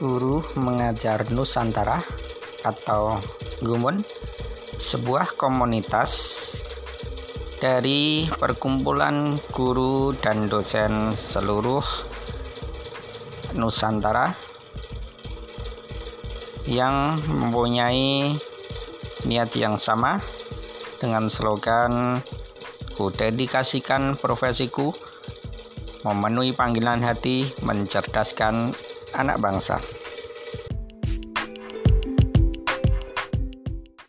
Guru Mengajar Nusantara atau Gumun sebuah komunitas dari perkumpulan guru dan dosen seluruh Nusantara yang mempunyai niat yang sama dengan slogan ku dedikasikan profesiku. Memenuhi panggilan hati mencerdaskan anak bangsa.